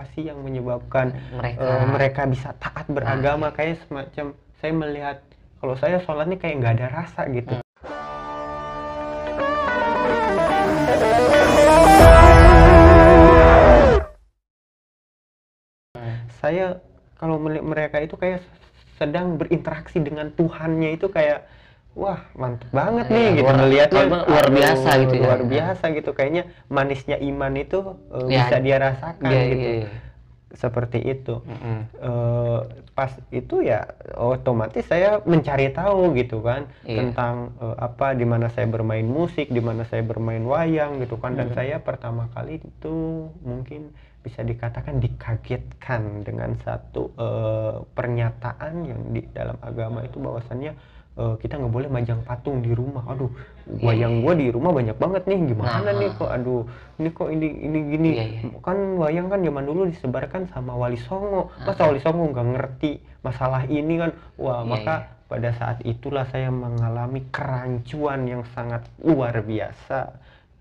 apa sih yang menyebabkan mereka. eh, mereka bisa taat beragama? Kayak semacam saya melihat kalau saya sholat nih kayak nggak ada rasa gitu. Saya kalau melihat mereka itu kayak sedang berinteraksi dengan Tuhannya itu kayak wah mantep banget Ya, nih gitu luar- melihatnya luar- luar aduh, biasa gitu ya. luar biasa gitu kayaknya manisnya iman itu eh, Ya, bisa dia rasakan Iya, gitu iya, iya. seperti itu Mm-mm. Eh, pas itu ya otomatis saya mencari tahu gitu kan Iya. tentang eh, apa di mana saya bermain musik di mana saya bermain wayang gitu kan dan Mhm. saya pertama kali itu mungkin bisa dikatakan dikagetkan dengan satu eh, pernyataan yang di dalam agama itu bahwasannya eh, kita nggak boleh majang patung di rumah. Aduh wayang gua di rumah banyak banget nih. Gimana Nah. nih kok? Aduh ini kok ini ini gini? Iya, iya. kan wayang kan zaman dulu disebarkan sama Wali Songo. Ah. masa Wali Songo nggak ngerti masalah ini kan? Wah Iya, maka pada saat itulah saya mengalami kerancuan yang sangat luar biasa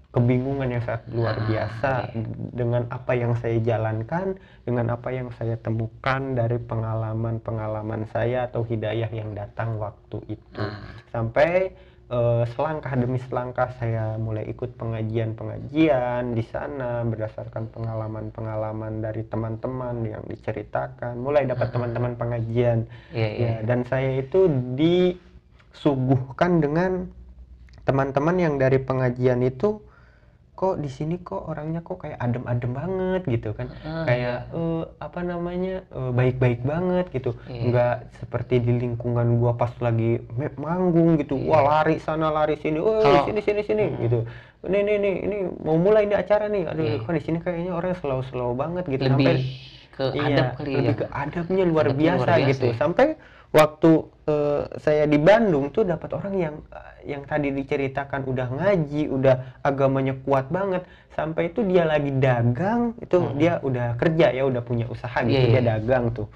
kebingungan yang sangat luar Ah, biasa iya. dengan apa yang saya jalankan dengan apa yang saya temukan dari pengalaman-pengalaman saya atau hidayah yang datang waktu itu Nah, sampai eh, selangkah demi selangkah saya mulai ikut pengajian-pengajian di sana berdasarkan pengalaman-pengalaman dari teman-teman yang diceritakan mulai dapat Ah. teman-teman pengajian iya, iya. ya dan saya itu disuguhkan dengan teman-teman yang dari pengajian itu kok di sini kok orangnya kok kayak adem-adem banget gitu kan Ah, kayak eh, apa namanya eh, baik-baik banget gitu Iya. nggak seperti di lingkungan gua pas lagi manggung gitu Iya. wah lari sana lari sini oh Kalau- sini sini sini Mm-mm. gitu ini ini ini ini mau mulai ini acara nih aduh Iya. kok di sini kayaknya orang slow-slow banget gitu lebih sampai ke iya, adab kali lebih ya ke adabnya luar Adabnya biasa, luar biasa gitu ya. sampai waktu eh, saya di Bandung tuh dapat orang yang eh, yang tadi diceritakan udah ngaji udah agamanya kuat banget. Sampai itu dia lagi dagang itu Mm-mm. dia udah kerja ya udah punya usaha gitu Iya, dia iya. dagang tuh.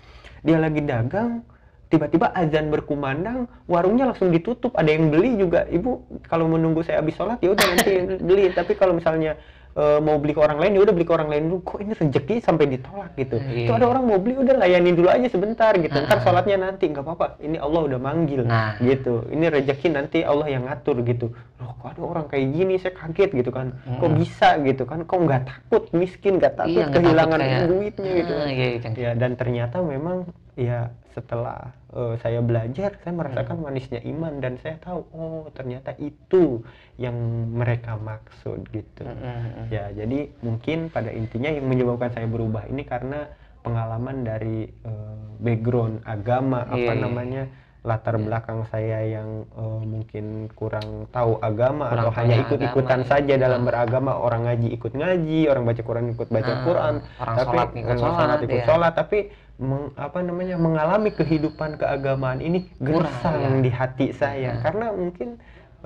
Dia lagi dagang tiba-tiba azan berkumandang warungnya langsung ditutup. Ada yang beli juga. Ibu kalau menunggu saya habis sholat ya udah nanti beli. Tapi kalau misalnya eh, mau beli ke orang lain ya udah beli ke orang lain dulu kok ini rezeki sampai ditolak gitu Iya. itu ada orang mau beli udah layani dulu aja sebentar gitu ntar Ah. sholatnya nanti nggak apa-apa ini Allah udah manggil Nah. gitu ini rezeki nanti Allah yang ngatur gitu loh kok ada orang kayak gini saya kaget gitu kan kok Mm-mm. bisa gitu kan kok nggak takut miskin nggak takut Iya, takut kehilangan kayak- duitnya gitu Ah, iya, iya. ya dan ternyata memang ya setelah eh, saya belajar saya merasakan manisnya iman dan saya tahu oh ternyata itu yang mereka maksud gitu Mm-mm. ya jadi mungkin pada intinya yang menyebabkan saya berubah ini karena pengalaman dari eh, background agama apa Iya, iya. namanya latar Iya. belakang saya yang eh, mungkin kurang tahu agama Kurang atau hanya taunya ikut-ikutan saja ya. dalam beragama orang ngaji ikut ngaji orang baca Quran ikut baca Ah, Quran orang tapi sholat ikut orang sholat, ikut ya. sholat tapi meng- apa namanya mengalami kehidupan keagamaan ini gersang ya. di hati saya Ah. karena mungkin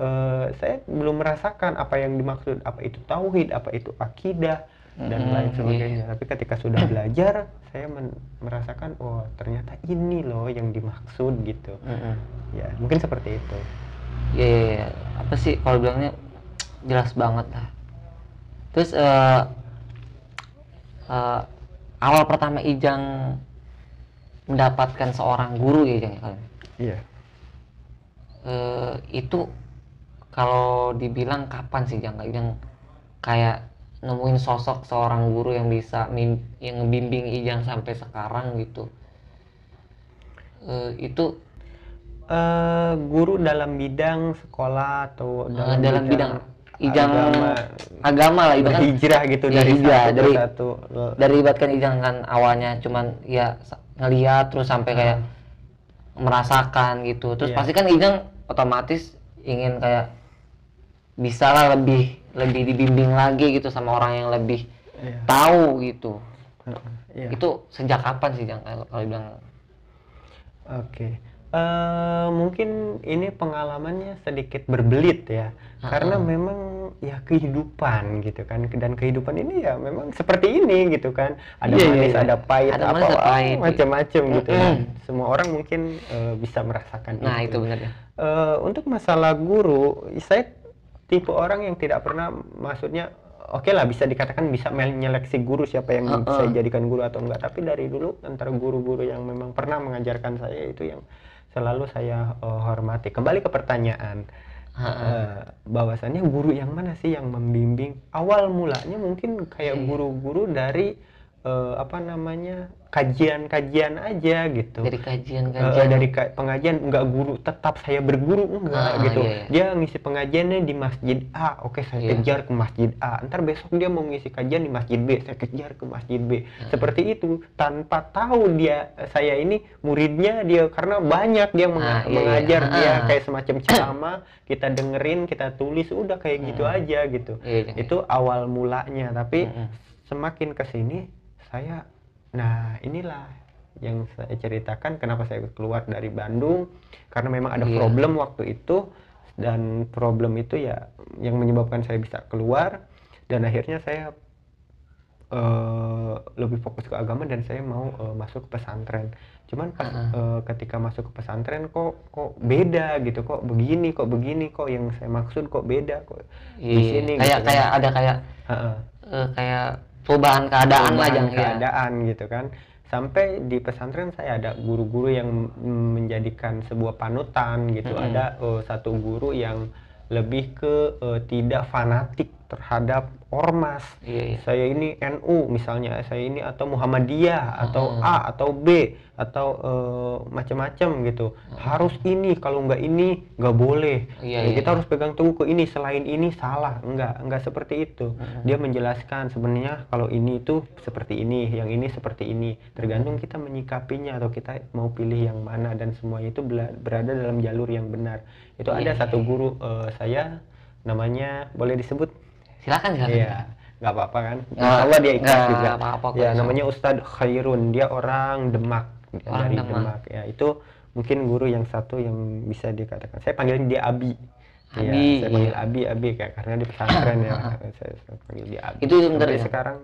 eh, saya belum merasakan apa yang dimaksud apa itu tauhid apa itu akidah dan Mm-mm, lain iya. sebagainya tapi ketika sudah belajar saya men- merasakan oh ternyata ini loh yang dimaksud gitu Mm-mm. ya mungkin seperti itu Iya, iya, iya. apa sih kalau bilangnya jelas banget lah. Terus eh eh, awal pertama Ijang mendapatkan seorang guru ya Ijang ya kalian. iya Eh, itu kalau dibilang kapan sih Jang Ijang kayak nemuin sosok seorang guru yang bisa mim- yang ngebimbing Ijang sampai sekarang gitu. Eh, itu Eh, guru dalam bidang sekolah atau eh, dalam bidang Ijang agama agama lah ibaratkan berhijrah gitu dari hijrah, satu dari- satu dari ibaratkan Ijang kan awalnya cuman ya ngeliat terus sampai kayak merasakan gitu terus Iya. pasti kan Ijang otomatis ingin kayak bisa lah lebih lebih dibimbing lagi gitu sama orang yang lebih Iya. tahu gitu Iya. itu sejak kapan sih Jang kalau bilang Oke, Eh, mungkin ini pengalamannya sedikit berbelit ya, karena Ah. memang ya kehidupan gitu kan, dan kehidupan ini ya memang seperti ini gitu kan, ada Iya, iya, manis, iya. ada pahit, Ada apa macam-macam gitu. Kan. Semua orang mungkin eh, bisa merasakan nah itu. itu benar ya Eh, untuk masalah guru, saya tipe orang yang tidak pernah, maksudnya oke lah bisa dikatakan bisa menyeleksi guru siapa yang Uh-uh. saya jadikan guru atau enggak tapi dari dulu antara guru-guru yang memang pernah mengajarkan saya itu yang selalu saya eh, hormati. Kembali ke pertanyaan. Eh, bahwasannya guru yang mana sih yang membimbing? Awal mulanya mungkin kayak Iya. guru-guru dari eh, apa namanya kajian-kajian aja gitu dari kajian-kajian dari ka- pengajian enggak guru tetap saya berguru enggak Ah, gitu iya, iya. dia ngisi pengajiannya di masjid A oke saya Iya. kejar ke masjid A ntar besok dia mau ngisi kajian di masjid B saya kejar ke masjid B seperti itu tanpa tahu dia saya ini muridnya dia karena banyak dia Ah, menga- iya, iya. mengajar Ah, dia ah. kayak semacam ceramah kita dengerin kita tulis udah kayak gitu Hmm. aja gitu Iya, iya. itu awal mulanya tapi Mm-mm. semakin ke sini saya nah inilah yang saya ceritakan kenapa saya keluar dari Bandung karena memang ada Iya. problem waktu itu dan problem itu ya yang menyebabkan saya bisa keluar dan akhirnya saya eh, lebih fokus ke agama dan saya mau eh, masuk ke pesantren cuman pas Ah, eh, ketika masuk ke pesantren kok kok beda gitu kok begini kok begini kok yang saya maksud kok beda kok di Iya, sini kayak gitu kan. kayak ada kayak Heeh. eh, kayak perubahan keadaan lah Jang, ya. keadaan gitu kan sampai di pesantren saya ada guru-guru yang menjadikan sebuah panutan gitu Mm-mm. ada eh, satu guru yang lebih ke eh, tidak fanatik terhadap ormas. Iya, iya. saya ini NU misalnya saya ini atau Muhammadiyah atau Mm-mm. A atau B atau eh, macam-macam gitu. Harus ini kalau nggak ini nggak boleh. Iya, Ya, iya, kita iya. harus pegang teguh ke ini selain ini salah. Enggak enggak seperti itu. Dia menjelaskan sebenarnya kalau ini itu seperti ini yang ini seperti ini. Tergantung kita menyikapinya atau kita mau pilih yang mana dan semuanya itu berada dalam jalur yang benar. Itu Iya, ada satu iya. guru eh, saya namanya boleh disebut Silakan silakan. Iya, nggak apa-apa kan? Nggak- Insya Allah dia ikhlas juga. apa-apa kok, ya, namanya Ustadz Khairun. Dia orang Demak, Dia Orang dari Demak. Demak. Ya, itu mungkin guru yang satu yang bisa dikatakan. Saya panggil dia Abi. Iya, Abi, saya panggil iya. Abi, Abi kayak karena di pesantren ya. saya, saya panggil dia Abi. Itu sebentar ya? sekarang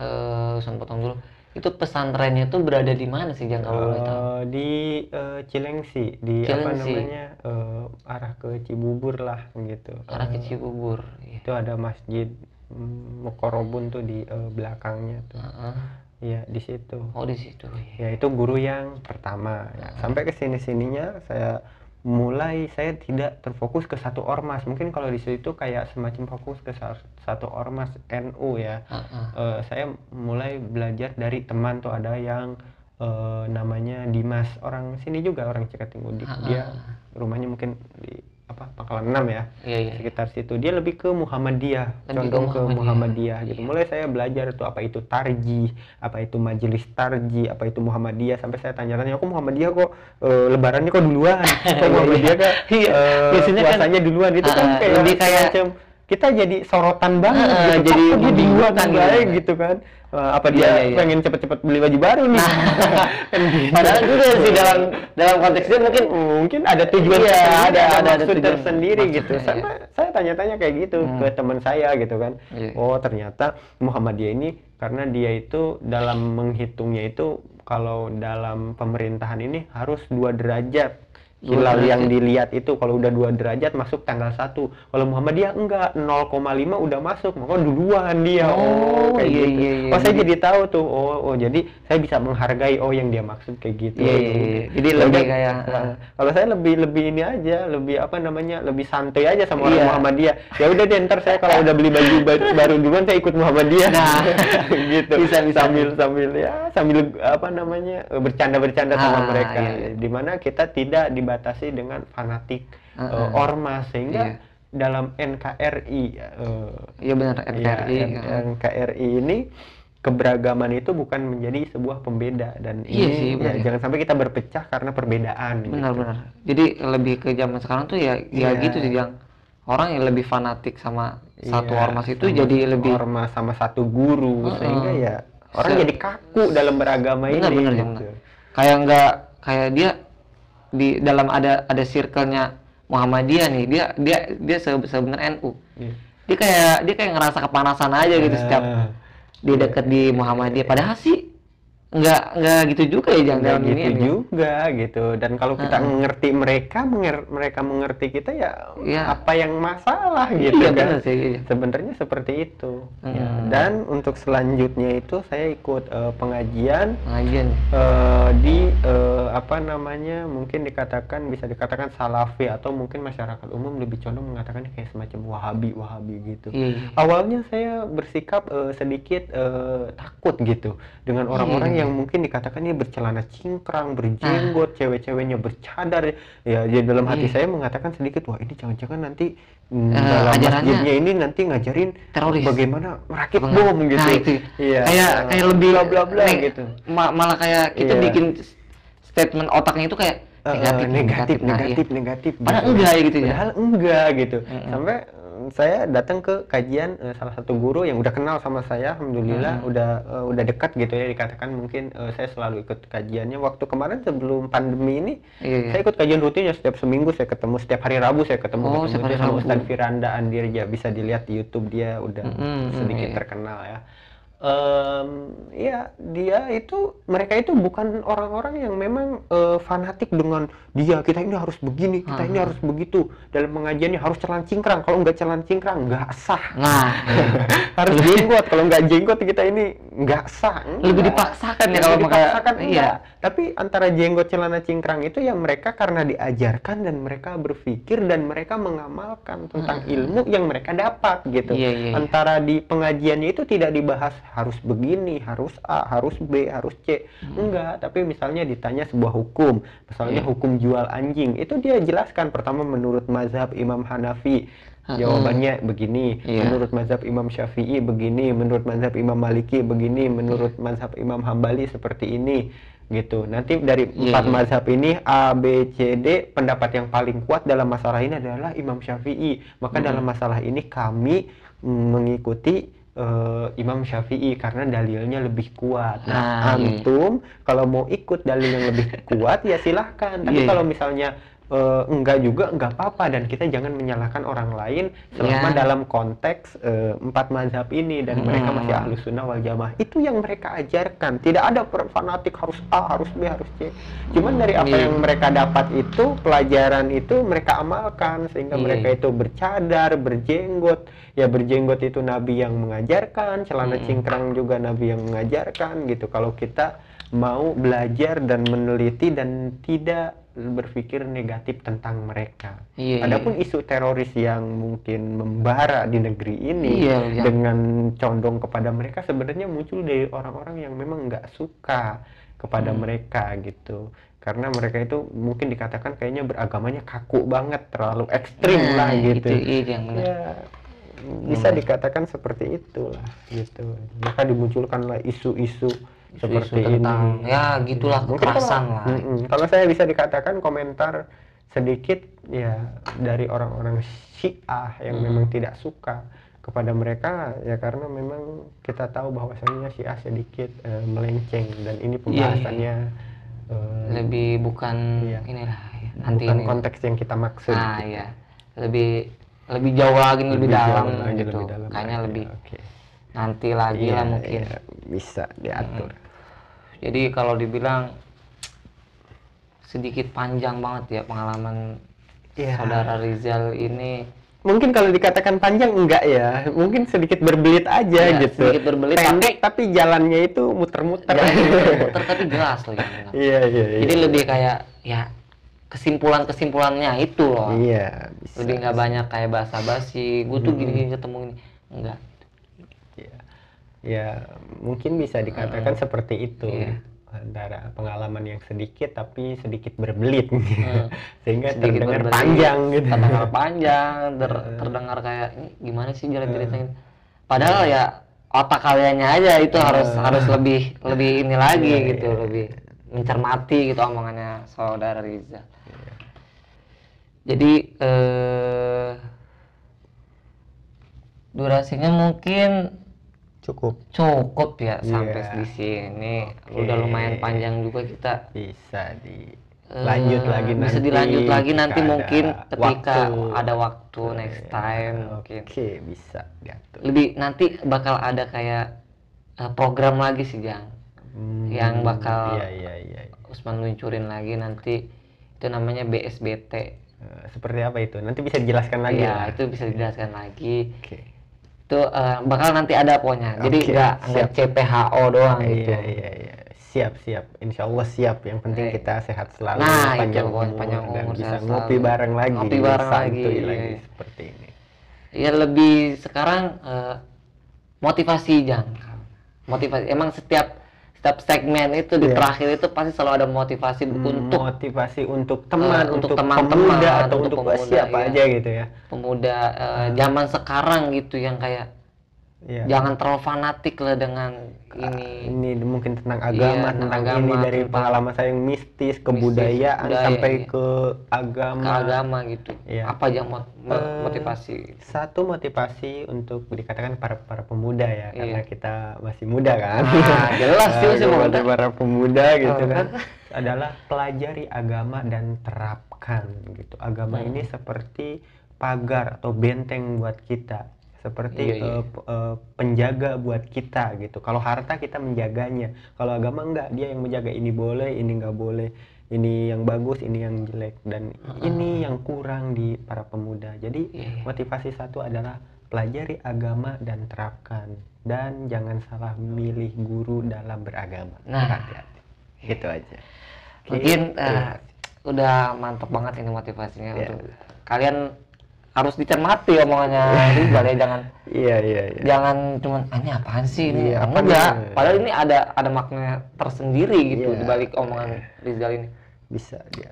Eh, Usman potong dulu. Itu pesantrennya tuh berada di mana sih Jang kalau boleh tahu? eh, di eh, Cilengsi, di apa Cilengsi. namanya eh, arah ke Cibubur lah gitu. Arah ke Cibubur. Iya. itu ada masjid mm, Mukorobun tuh di eh, belakangnya tuh. Heeh. Iya di situ. Oh di situ. Iya. Ya itu guru yang pertama. Ya, sampai ke sini sininya saya mulai saya tidak terfokus ke satu ormas. Mungkin kalau di situ kayak semacam fokus ke sa- satu ormas NU ya. Heeh. Eh, saya mulai belajar dari teman tuh ada yang eh, namanya Dimas orang sini juga orang Cikatingudi. Ah, Dia ah. rumahnya mungkin di apa Pangkalan 6 ya Iya iya. sekitar situ dia lebih ke Muhammadiyah Lebih ke condong ke Muhammadiyah. Muhammadiyah gitu Iya. mulai saya belajar tuh apa itu tarji apa itu majelis tarji apa itu Muhammadiyah sampai saya tanya-tanya kok Muhammadiyah kok eh, lebarannya kok duluan kok Muhammadiyah kok Iya. eh, Biasanya kan- duluan itu kan Ah, kayak lebih kayak- semacam kita jadi sorotan banget Ah, gitu. jadi dia duluan membingungkan gitu. baik gitu kan Eh, apa dia Iya, iya, iya. pengen cepet-cepet beli baju baru nih Kan gitu. Padahal juga sih dalam dalam konteksnya mungkin mungkin ada tujuan Iya, ada- ada- ada maksud tujuan tersendiri gitu. Sama saya tanya-tanya kayak gitu Hmm. ke teman saya gitu kan. Iya. Oh, ternyata Muhammadiyah ini karena dia itu dalam menghitungnya itu kalau dalam pemerintahan ini harus dua derajat. Hilal yang derajat. dilihat itu kalau udah dua derajat masuk tanggal satu. Kalau Muhammadiyah enggak 0,5 udah masuk, maka duluan dia. Oh, kayak iya, gitu. iya, iya. Oh, saya jadi tahu tuh. Oh, oh jadi saya bisa menghargai oh yang dia maksud kayak gitu. Iya, iya, iya. Jadi lebih kayak, Nah, ah. kalau saya lebih lebih ini aja, lebih apa namanya, lebih santai aja sama orang Iya. Muhammadiyah. Ya udah deh, ntar saya kalau udah beli baju ba- baru duluan saya ikut Muhammadiyah. Nah. gitu. Bisa, bisa. Sambil sambil ya sambil apa namanya bercanda-bercanda sama Ah, mereka. iya, iya. Di mana kita tidak dibatasi dengan fanatik Ah, eh, ah. ormas sehingga Iya. dalam NKRI eh, Iya benar NKRI. Iya, heeh. NKRI ini keberagaman itu bukan menjadi sebuah pembeda dan Iya ini sih, ya, ya. jangan sampai kita berpecah karena perbedaan gitu. Benar-benar. Jadi lebih ke zaman sekarang tuh ya ya Iya. gitu sih yang orang yang lebih fanatik sama satu Iya, ormas itu jadi lebih ormas sama satu guru Heeh. sehingga ya orang Se- jadi kaku dalam beragama benar ini benar gitu. benar. Kayak nggak kayak dia di dalam ada ada circle-nya Muhammadiyah nih dia dia dia se- sebenarnya NU. Iya. Dia kayak dia kayak ngerasa kepanasan aja gitu setiap dia deket di Muhammadiyah padahal sih nggak nggak gitu juga ya jangan nggak gitu ini ya. juga gitu dan kalau kita Heeh. mengerti mereka menger- mereka mengerti kita ya Iya. apa yang masalah gitu Iya, kan sih, iya. sebenarnya seperti itu Ya, Hmm. dan untuk selanjutnya itu saya ikut eh, pengajian pengajian eh, di eh, apa namanya mungkin dikatakan bisa dikatakan salafi atau mungkin masyarakat umum lebih condong mengatakan kayak semacam wahabi wahabi gitu iya iya. awalnya saya bersikap eh, sedikit eh, takut gitu dengan orang-orang Iya. Yang mungkin dikatakan ini bercelana cingkrang, berjenggot, cewek-ceweknya bercadar. Ya, jadi dalam hati Iya. saya mengatakan sedikit, wah ini jangan-jangan nanti mm, Eh, dalam masjidnya ini nanti ngajarin teroris. bagaimana merakit Apa bom gitu. Nah, itu. Iya. kayak kayak lebih bla bla bla gitu. ma- malah kayak kita Iya. bikin statement otaknya itu kayak Eh, eh, negatif negatif, Nah, iya. negatif, negatif. Padahal enggak ya gitu ya? Padahal enggak gitu. Mm-mm. Sampai eh, saya datang ke kajian eh, salah satu guru yang udah kenal sama saya, alhamdulillah Mm-mm. udah eh, udah dekat gitu ya dikatakan mungkin eh, saya selalu ikut kajiannya. Waktu kemarin sebelum pandemi ini Iya, iya. saya ikut kajian rutin ya setiap seminggu saya ketemu setiap hari Rabu saya ketemu Oh, ketemu sama Rabu. Ustadz Firanda Andirja bisa dilihat di YouTube dia udah Mm-mm, sedikit iya. terkenal ya. Em, ya dia itu mereka itu bukan orang-orang yang memang eh, fanatik dengan dia kita ini harus begini kita ini Ah. harus begitu dalam pengajiannya harus celan cingkrang kalau nggak celan cingkrang nggak sah nah harus jenggot kalau nggak jenggot kita ini nggak sah Lebih Nggak. dipaksakan ya Lebih kalau maka- dipaksakan iya. enggak tapi antara jenggot celana cingkrang itu ya mereka karena diajarkan dan mereka berpikir dan mereka mengamalkan tentang Hmm. ilmu yang mereka dapat gitu Iya, iya, iya. antara di pengajiannya itu tidak dibahas harus begini harus A harus B harus C enggak tapi misalnya ditanya sebuah hukum misalnya Iya. hukum jual anjing itu dia jelaskan pertama menurut mazhab Imam Hanafi Hmm. jawabannya begini Iya. menurut mazhab Imam Syafi'i begini menurut mazhab Imam Maliki begini menurut mazhab Imam Hambali seperti ini gitu nanti dari Iya, empat iya. mazhab ini A B C D pendapat yang paling kuat dalam masalah ini adalah Imam Syafi'i maka Mm-mm. dalam masalah ini kami mengikuti eh, Imam Syafi'i karena dalilnya lebih kuat. Nah, Ah, iya. antum kalau mau ikut dalil yang lebih kuat ya silahkan. Tapi Iya, kalau misalnya eh, enggak juga enggak apa-apa dan kita jangan menyalahkan orang lain selama Iya. dalam konteks eh, empat mazhab ini dan mereka masih Hmm. ahlu sunnah wal jamaah itu yang mereka ajarkan tidak ada fanatik harus A harus B harus C cuman dari apa Iya. yang mereka dapat itu pelajaran itu mereka amalkan sehingga Iya. mereka itu bercadar berjenggot ya berjenggot itu nabi yang mengajarkan celana Mm-mm. cingkrang juga nabi yang mengajarkan gitu kalau kita mau belajar dan meneliti dan tidak berpikir negatif tentang mereka. Iya, Adapun iya. isu teroris yang mungkin membara di negeri ini Iya, iya. dengan condong kepada mereka sebenarnya muncul dari orang-orang yang memang nggak suka kepada Hmm. mereka gitu. Karena mereka itu mungkin dikatakan kayaknya beragamanya kaku banget, terlalu ekstrim Nah, lah gitu. itu iya yang benar. Ya, bisa Hmm. dikatakan seperti itulah gitu. Maka dimunculkanlah isu-isu Seperti tentang ini. ya gitulah Mungkin kekerasan kalau, lah. Mm-mm. Kalau saya bisa dikatakan komentar sedikit ya dari orang-orang Syiah yang Mm. memang tidak suka kepada mereka ya karena memang kita tahu bahwasanya Syiah sedikit eh, melenceng dan ini Iya, pembahasannya eh, Lebih bukan Iya. inilah ya, nanti bukan ini. konteks yang kita maksud. Ah gitu. iya. Lebih lebih jauh lagi lebih, dalam jauh lagi, gitu. lebih dalam Kayaknya lebih Oke. Nanti lagi Iya, lah mungkin. iya, bisa diatur. Jadi kalau dibilang sedikit panjang banget ya pengalaman Iya. saudara Rizal ini Mungkin kalau dikatakan panjang enggak ya, mungkin sedikit berbelit aja Iya, gitu. sedikit berbelit, Pendek tapi, jalannya itu muter-muter. jalan muter tapi jelas loh yang. Iya iya iya. Jadi lebih kayak ya kesimpulan-kesimpulannya itu loh. Iya bisa. Lebih nggak banyak kayak basa-basi. Gue tuh gini-gini ketemu ini. Enggak. Ya mungkin bisa dikatakan seperti itu. Iya. Antara pengalaman yang sedikit tapi sedikit berbelit, sehingga Sedikit terdengar berbelit, panjang gitu. Terdengar panjang, ter- terdengar kayak ini gimana sih jalan ceritanya. Padahal ya otak kaliannya aja itu harus harus lebih lebih ini lagi Iya, gitu, iya. lebih mencermati gitu omongannya saudara Riza. Jadi eh durasinya mungkin Cukup. cukup ya sampai Iya. di sini. Oke. Udah lumayan panjang juga kita Bisa di Eh, lanjut lagi nanti. bisa dilanjut lagi nanti mungkin ketika waktu. ada waktu next Iya, time mungkin Oke bisa diatur. lebih nanti bakal ada kayak eh, program lagi sih Jang Hmm, yang bakal iya iya iya Usman luncurin lagi nanti itu namanya BSBT Eh, seperti apa itu nanti bisa dijelaskan lagi ya lah. itu bisa dijelaskan lagi oke itu eh, bakal nanti ada pokoknya jadi nggak nggak. CPHO doang gitu iya iya iya siap siap insya Allah siap yang penting Iya. kita sehat selalu Nah, panjang itu, umur, panjang dan bisa sehat ngopi selalu. bareng lagi Ngopi bareng lagi, lagi iya. seperti ini ya lebih sekarang eh, motivasi jangan motivasi emang setiap setiap segmen itu di Iya. terakhir itu pasti selalu ada motivasi untuk motivasi untuk teman Eh, untuk teman-teman, atau untuk untuk, pemuda, siapa iya. aja gitu ya pemuda eh, zaman sekarang gitu yang kayak Iya. jangan terlalu fanatik lah dengan ini ini mungkin tentang agama tentang tentang agama, ini dari tentang pengalaman saya yang mistis kebudayaan budaya, sampai iya. ke agama ke agama gitu Iya. apa aja mot- mo- Eh, motivasi satu motivasi untuk dikatakan para para pemuda ya Iya. karena kita masih muda kan Ah, jelas sih, masih muda. para pemuda gitu Oh. kan adalah pelajari agama dan terapkan gitu agama Hmm. ini seperti pagar atau benteng buat kita seperti Iya, iya. eh, penjaga buat kita gitu. Kalau harta kita menjaganya. Kalau agama enggak dia yang menjaga. Ini boleh ini enggak boleh. Ini yang bagus ini yang jelek. Dan ini yang kurang di para pemuda. Jadi Iya, iya. motivasi satu adalah pelajari agama dan terapkan. Dan jangan salah milih guru dalam beragama. Nah. hati-hati. Gitu aja. Mungkin Gitu. eh, udah mantap banget ini motivasinya Iya. untuk kalian harus dicermati omongannya. Rizal ya jangan iya iya iya. jangan cuman ah, ini apaan sih ini? Iya, apa enggak. nih? padahal ini ada ada makna tersendiri gitu Iya. di balik omongan Rizal ini. Bisa dia.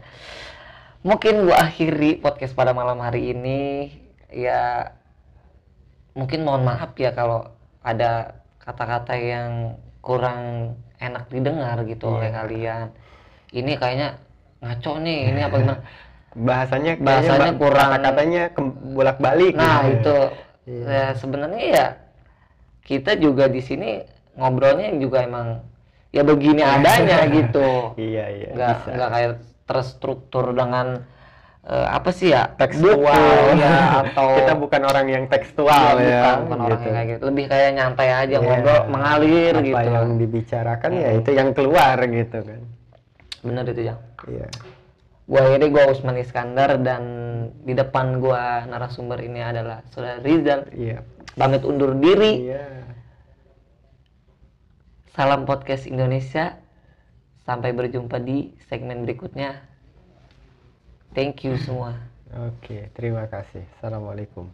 Mungkin gua akhiri podcast pada malam hari ini. Ya mungkin mohon maaf ya kalau ada kata-kata yang kurang enak didengar gitu Iya. oleh kalian. Ini kayaknya ngaco nih ini apa gimana bahasanya Bahasanya ba- kurang- kata-katanya bolak balik nah itu. Iya. ya sebenarnya ya kita juga di sini ngobrolnya juga emang ya begini adanya gitu. Iya iya nggak bisa. nggak kayak terstruktur dengan eh, apa sih ya? Tekstual. Buku, ya atau kita bukan orang yang tekstual Iya, ya, bukan, bukan orang gitu. yang kayak gitu. Lebih kayak nyantai aja Iya. ngobrol mengalir apa gitu. yang dibicarakan ya itu yang keluar gitu kan. Bener itu ya iya gua ini gua Usman Iskandar dan di depan gua narasumber ini adalah saudara Rizal. Iya. Pamit undur diri. Iya. Salam podcast Indonesia. Sampai berjumpa di segmen berikutnya. Thank you semua. Oke terima kasih. Assalamualaikum